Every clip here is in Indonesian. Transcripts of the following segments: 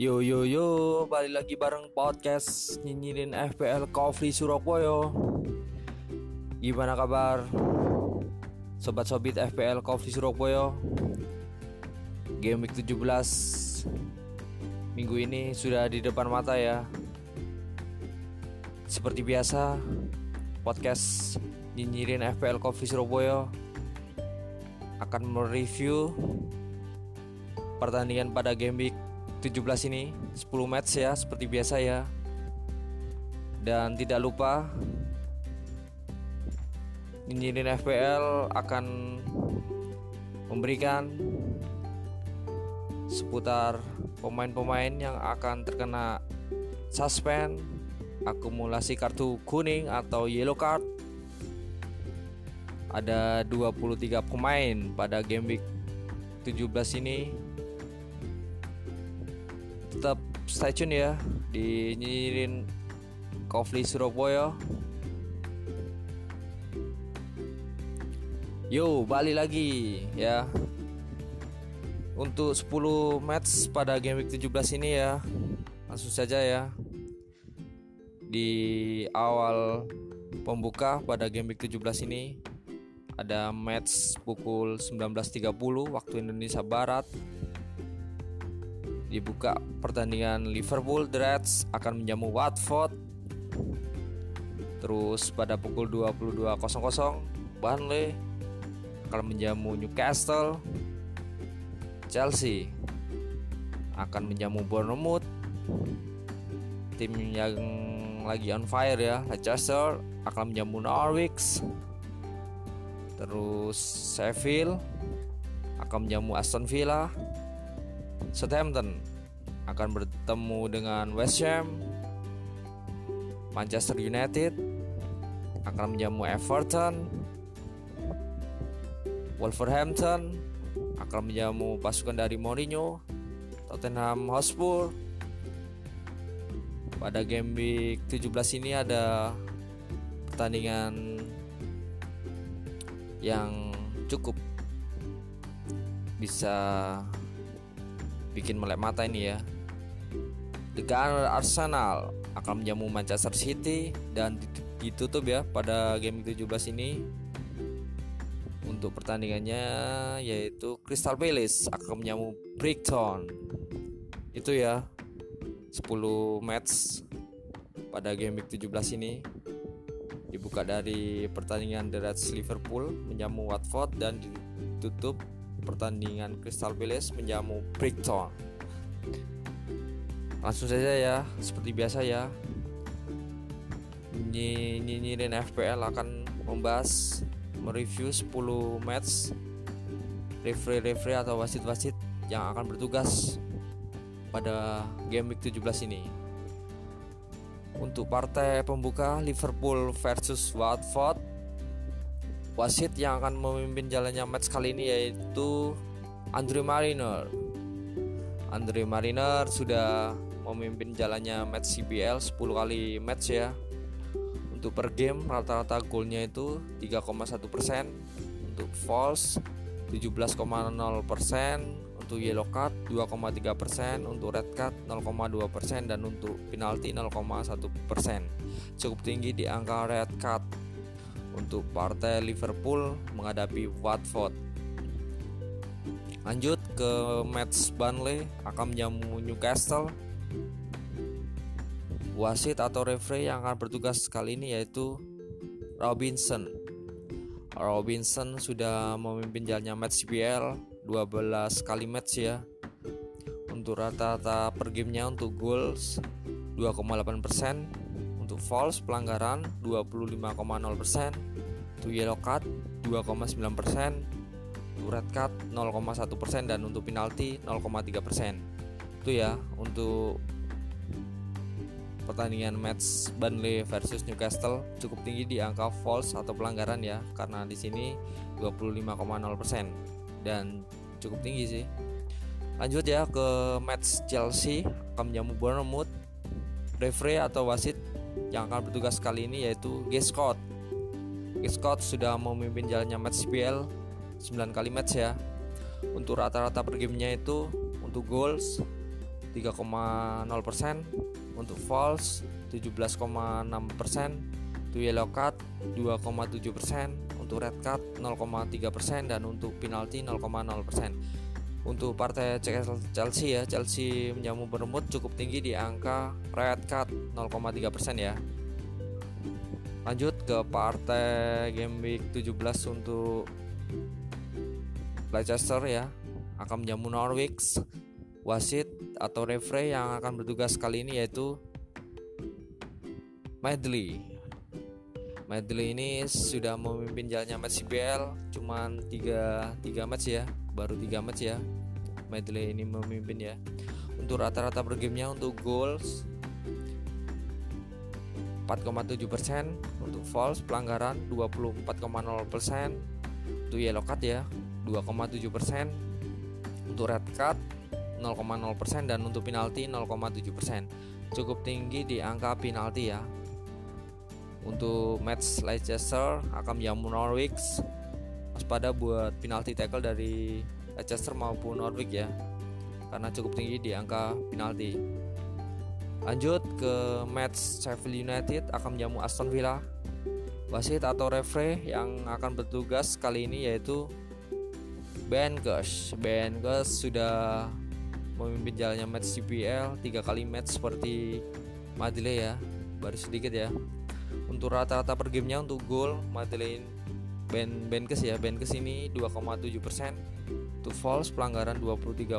Yo yo yo, balik lagi bareng podcast nyinyirin FPL Coffee Surabaya. Gimana kabar? Sobat sobit FPL Coffee Surabaya. Game week 17 minggu ini sudah di depan mata ya. Seperti biasa, podcast nyinyirin FPL Coffee Surabaya akan mereview pertandingan pada game week 17 ini 10 match ya seperti biasa ya. Dan tidak lupa nyinyirin FPL akan memberikan seputar pemain-pemain yang akan terkena suspend akumulasi kartu kuning atau yellow card. Ada 23 pemain pada game week 17 ini tetap stay tune ya di nyinyirin Kofli Surabaya. Yo balik lagi ya. Untuk 10 match pada game week 17 ini ya. Langsung saja ya. Di awal pembuka pada game week 17 ini Ada match pukul 19.30 waktu Indonesia Barat dibuka pertandingan Liverpool The Reds akan menjamu Watford. Terus pada pukul 22.00 Burnley akan menjamu Newcastle. Chelsea akan menjamu Bournemouth. Tim yang lagi on fire ya Leicester akan menjamu Norwich. Terus Sheffield akan menjamu Aston Villa Southampton akan bertemu dengan West Ham. Manchester United akan menjamu Everton. Wolverhampton akan menjamu pasukan dari Mourinho. Tottenham Hotspur pada game week 17 ini ada pertandingan yang cukup bisa bikin melek mata ini ya. Gunner Arsenal akan menjamu Manchester City dan ditutup ya pada game 17 ini. Untuk pertandingannya yaitu Crystal Palace akan menjamu Brighton. Itu ya 10 match pada game week 17 ini. Dibuka dari pertandingan The Reds Liverpool menjamu Watford dan ditutup pertandingan Crystal Palace menjamu Brighton langsung saja ya seperti biasa ya. Nyinyirin FPL akan membahas mereview 10 match referee-referee atau wasit-wasit yang akan bertugas pada game week 17 ini. Untuk partai pembuka Liverpool versus Watford wasit yang akan memimpin jalannya match kali ini yaitu Andre Mariner. Andre Mariner sudah memimpin jalannya match CPL 10 kali match ya. Untuk per game rata-rata golnya itu 3,1% untuk false 17,0% untuk yellow card 2,3% untuk red card 0,2% dan untuk penalti 0,1% cukup tinggi di angka red card untuk partai Liverpool menghadapi Watford lanjut ke match Burnley akan menjamu Newcastle wasit atau referee yang akan bertugas kali ini yaitu Robinson. Robinson sudah memimpin jalannya match CPL 12 kali match ya. Untuk rata-rata per gamenya untuk goals 2,8%, untuk false pelanggaran 25,0%, untuk yellow card 2,9%, untuk red card 0,1% dan untuk penalti 0,3%. Itu ya untuk pertandingan match Burnley versus Newcastle cukup tinggi di angka false atau pelanggaran ya karena di sini 25,0% dan cukup tinggi sih. Lanjut ya ke match Chelsea akan menjamu Bournemouth. Referee atau wasit yang akan bertugas kali ini yaitu Scott. Scott sudah memimpin jalannya match CPL 9 kali match ya. Untuk rata-rata per gamenya itu untuk goals 3,0% untuk false 17,6% untuk yellow card 2,7% untuk red card 0,3% dan untuk penalti 0,0% untuk partai Chelsea ya Chelsea menjamu beremut cukup tinggi di angka red card 0,3% ya. Lanjut ke partai game week 17 untuk Leicester ya. Akan menjamu Norwich wasit atau referee yang akan bertugas kali ini yaitu Medley Medley ini sudah memimpin jalannya match CBL cuman 3 3 match ya baru 3 match ya. Medley ini memimpin ya. Untuk rata-rata per gamenya untuk goals 4,7% untuk false pelanggaran 24,0% untuk yellow card ya 2,7% untuk red card 0,0% dan untuk penalti 0,7% cukup tinggi di angka penalti ya untuk match Leicester akan menjamu Norwich. Waspada buat penalti tackle dari Leicester maupun Norwich ya. Karena cukup tinggi di angka penalti. Lanjut ke match Sheffield United akan menjamu Aston Villa. Wasit atau referee yang akan bertugas kali ini yaitu Ben Gush Ben Gush sudah memimpin jalannya match CPL tiga kali match seperti Madeleine ya. Baru sedikit ya untuk rata-rata per gamenya untuk gol Madeleine Ben Benkes ya Benkes ini 2,7% untuk false pelanggaran 23,0%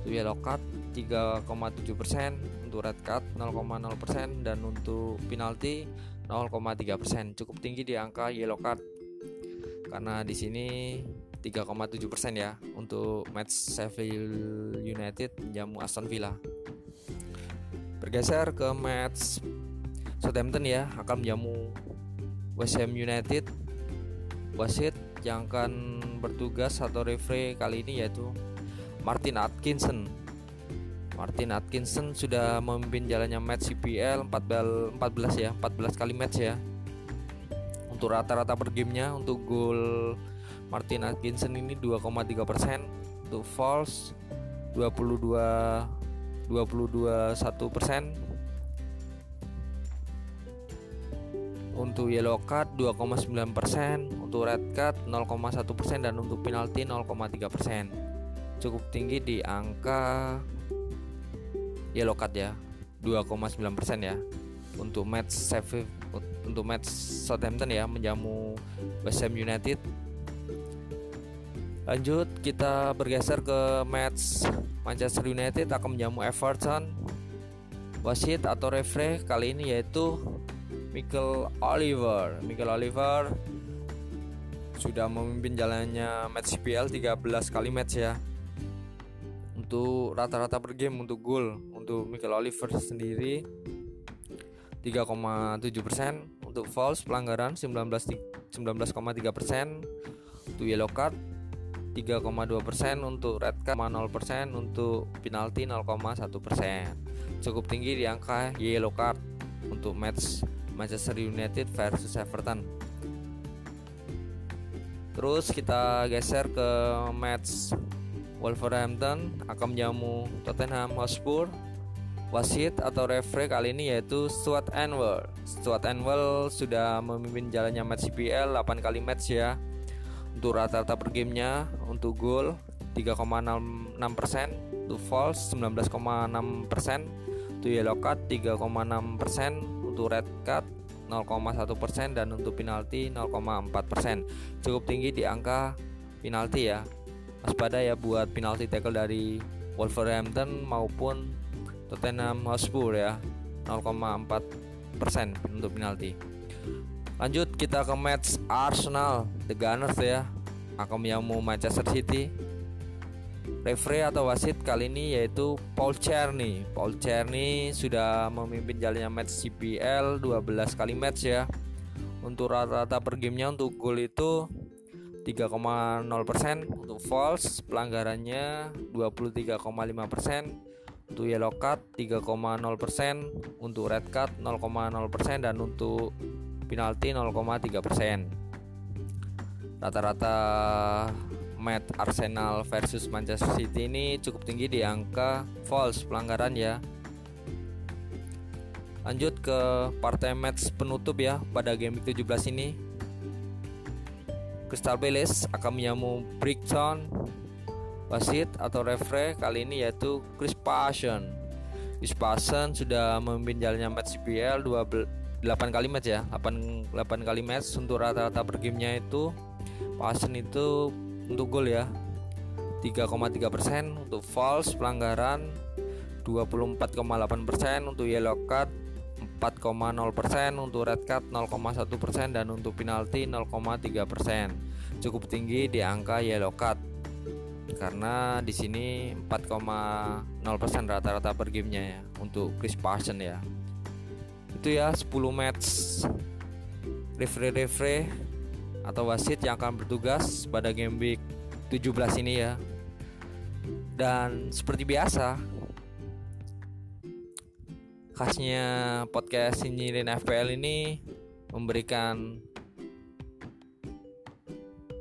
untuk yellow card 3,7% untuk red card 0,0% dan untuk penalti 0,3% cukup tinggi di angka yellow card. Karena di sini 3,7% ya untuk match Sheffield United menjamu Aston Villa. Bergeser ke match Southampton ya akan menjamu West Ham United. Wasit yang akan bertugas atau referee kali ini yaitu Martin Atkinson. Martin Atkinson sudah memimpin jalannya match CPL 14 ya 14 kali match ya. Untuk rata-rata per gamenya untuk gol Martin Atkinson ini 2,3% untuk false 22 22 1% untuk yellow card 2,9%, untuk red card 0,1% dan untuk penalti 0,3%. Cukup tinggi di angka yellow card ya, 2,9% ya. Untuk match Sheffield untuk match Southampton ya menjamu West Ham United. Lanjut kita bergeser ke match Manchester United akan menjamu Everton. Wasit atau referee kali ini yaitu Michael Oliver. Michael Oliver sudah memimpin jalannya match CPL 13 kali match ya. Untuk rata-rata per game untuk gol untuk Michael Oliver sendiri 3,7% untuk false pelanggaran 19 19,3% untuk yellow card 3,2% untuk red card 0% untuk penalti 0,1% cukup tinggi di angka yellow card untuk match Manchester United versus Everton. Terus kita geser ke match Wolverhampton akan menjamu Tottenham Hotspur. Wasit atau referee kali ini yaitu Stuart Anwell. Stuart Anwell sudah memimpin jalannya match CPL 8 kali match ya. Untuk rata-rata per gamenya untuk gol 3,6%, untuk false 19,6%, untuk yellow card 3,6%, untuk red card 0,1% dan untuk penalti 0,4%. Cukup tinggi di angka penalti ya. Waspada ya buat penalti tackle dari Wolverhampton maupun Tottenham Hotspur ya. 0,4% untuk penalti. Lanjut kita ke match Arsenal The Gunners ya. Akan yang mau Manchester City Referee atau wasit kali ini yaitu Paul Cherny. Paul Cherny sudah memimpin jalannya match CPL 12 kali match ya. Untuk rata-rata per gamenya untuk gol itu 3,0% untuk false pelanggarannya 23,5% untuk yellow card 3,0% untuk red card 0,0% dan untuk penalti 0,3% rata-rata match Arsenal versus Manchester City ini cukup tinggi di angka false pelanggaran ya. Lanjut ke partai match penutup ya pada game 17 ini. Crystal Palace akan menyamu Brighton. Wasit atau referee kali ini yaitu Chris Passion. Chris Passion sudah memimpin jalannya match CPL 8 kali match ya 8, 8 kali match untuk rata-rata per gamenya itu Passion itu untuk gol ya. 3,3% untuk false pelanggaran 24,8% untuk yellow card 4,0% untuk red card 0,1% dan untuk penalti 0,3% cukup tinggi di angka yellow card. Karena di sini 4,0% rata-rata per gamenya ya untuk Chris Parson ya. Itu ya 10 match. Referee-referee atau wasit yang akan bertugas pada game week 17 ini ya. Dan seperti biasa khasnya podcast Sinyirin FPL ini memberikan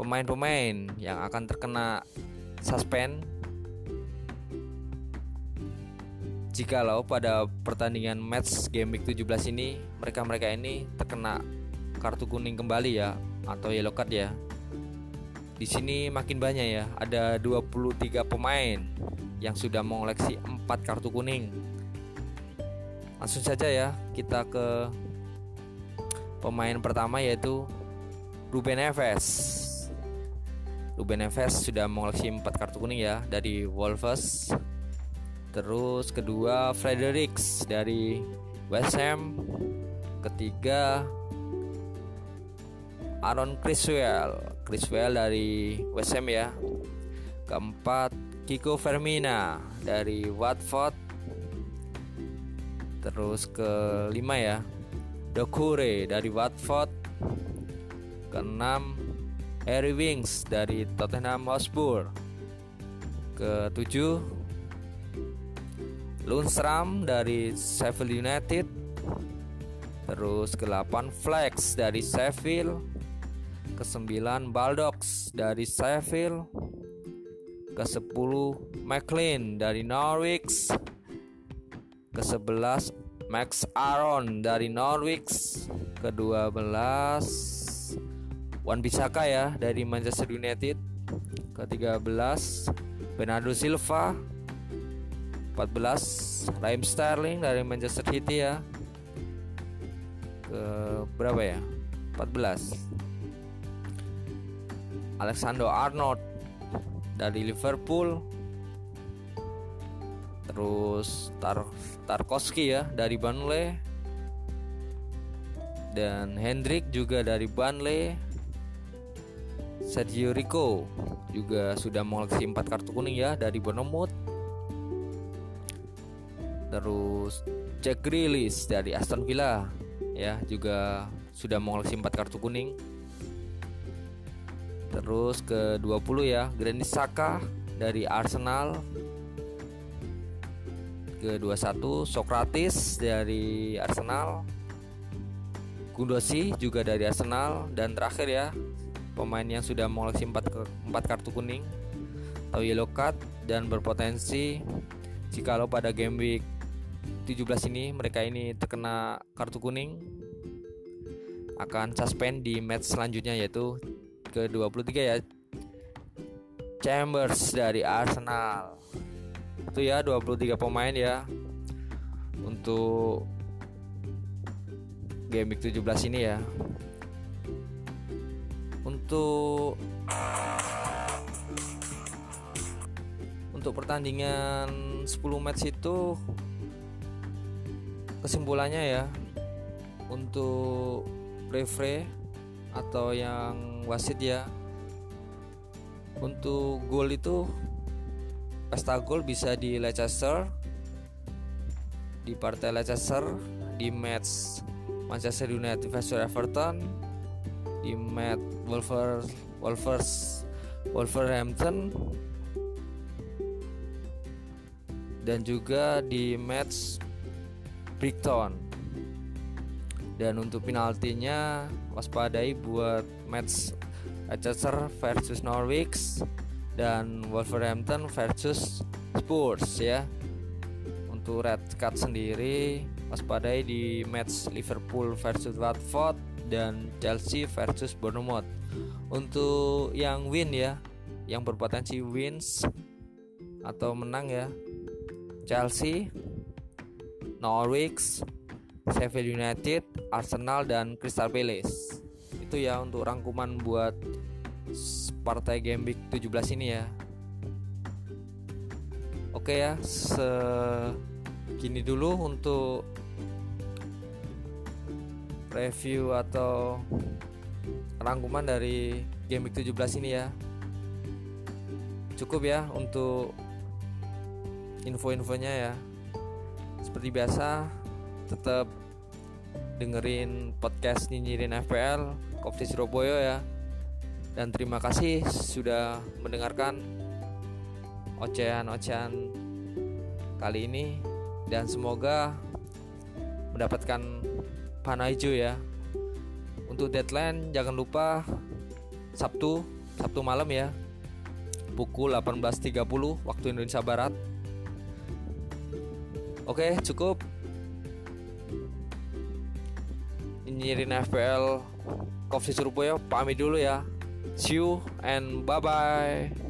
pemain-pemain yang akan terkena suspend jikalau pada pertandingan match game week 17 ini mereka-mereka ini terkena kartu kuning kembali ya atau yellow card ya. Di sini makin banyak ya, ada 23 pemain yang sudah mengoleksi 4 kartu kuning. Langsung saja ya, kita ke pemain pertama yaitu Ruben Neves. Ruben Neves sudah mengoleksi 4 kartu kuning ya dari Wolves. Terus kedua Fredericks dari West Ham. Ketiga Aaron Criswell. Criswell dari West Ham ya. Keempat Kiko Fermina dari Watford. Terus kelima ya Dokure dari Watford. Keenam Harry Wings dari Tottenham Hotspur. Ketujuh Lundstram dari Sheffield United. Terus ke-8 Flex dari Sheffield ke-9 Baldogs dari Sheffield, ke-10 McLean dari Norwich, ke-11 Max Aaron dari Norwich, ke-12 Wan Bisaka ya dari Manchester United, ke-13 Bernardo Silva, 14 Raheem Sterling dari Manchester City ya. Ke berapa ya? 14 Alexander Arnold dari Liverpool. Terus Tar Tarkowski ya dari Burnley. Dan Hendrik juga dari Burnley. Sergio Rico juga sudah mengoleksi 4 kartu kuning ya dari Bournemouth. Terus Jack Grealish dari Aston Villa ya juga sudah mengoleksi 4 kartu kuning Terus ke 20 ya, Granit Saka dari Arsenal. Ke 21 Sokratis dari Arsenal. Gundosi juga dari Arsenal dan terakhir ya pemain yang sudah mengoleksi 4, 4 kartu kuning atau yellow card dan berpotensi jikalau pada game week 17 ini mereka ini terkena kartu kuning akan suspend di match selanjutnya yaitu ke-23 ya. Chambers dari Arsenal. Itu ya 23 pemain ya. Untuk game week 17 ini ya. Untuk untuk pertandingan 10 match itu kesimpulannya ya untuk referee atau yang wasit ya. Untuk gol itu pesta gol bisa di Leicester di partai Leicester di match Manchester United versus Everton di match Wolvers Wolvers Wolverhampton dan juga di match Brighton. Dan untuk penaltinya waspadai buat match Leicester versus Norwich dan Wolverhampton versus Spurs ya. Untuk red card sendiri waspadai di match Liverpool versus Watford dan Chelsea versus Bournemouth. Untuk yang win ya yang berpotensi wins atau menang ya Chelsea Norwich Sheffield United Arsenal dan Crystal Palace. Itu ya untuk rangkuman buat partai Game Week 17 ini ya. Oke ya segini dulu untuk review atau rangkuman dari Game Week 17 ini ya. Cukup ya untuk info-infonya ya. Seperti biasa tetap dengerin podcast nyinyirin FPL Kopi Surabaya ya. Dan terima kasih sudah mendengarkan ocehan-ocehan kali ini. Dan semoga mendapatkan panah hijau ya. Untuk deadline jangan lupa Sabtu Sabtu malam ya. Pukul 18.30 waktu Indonesia Barat. Oke cukup Nyirin FPL Coffee Surabaya. Pamit dulu ya. See you and bye bye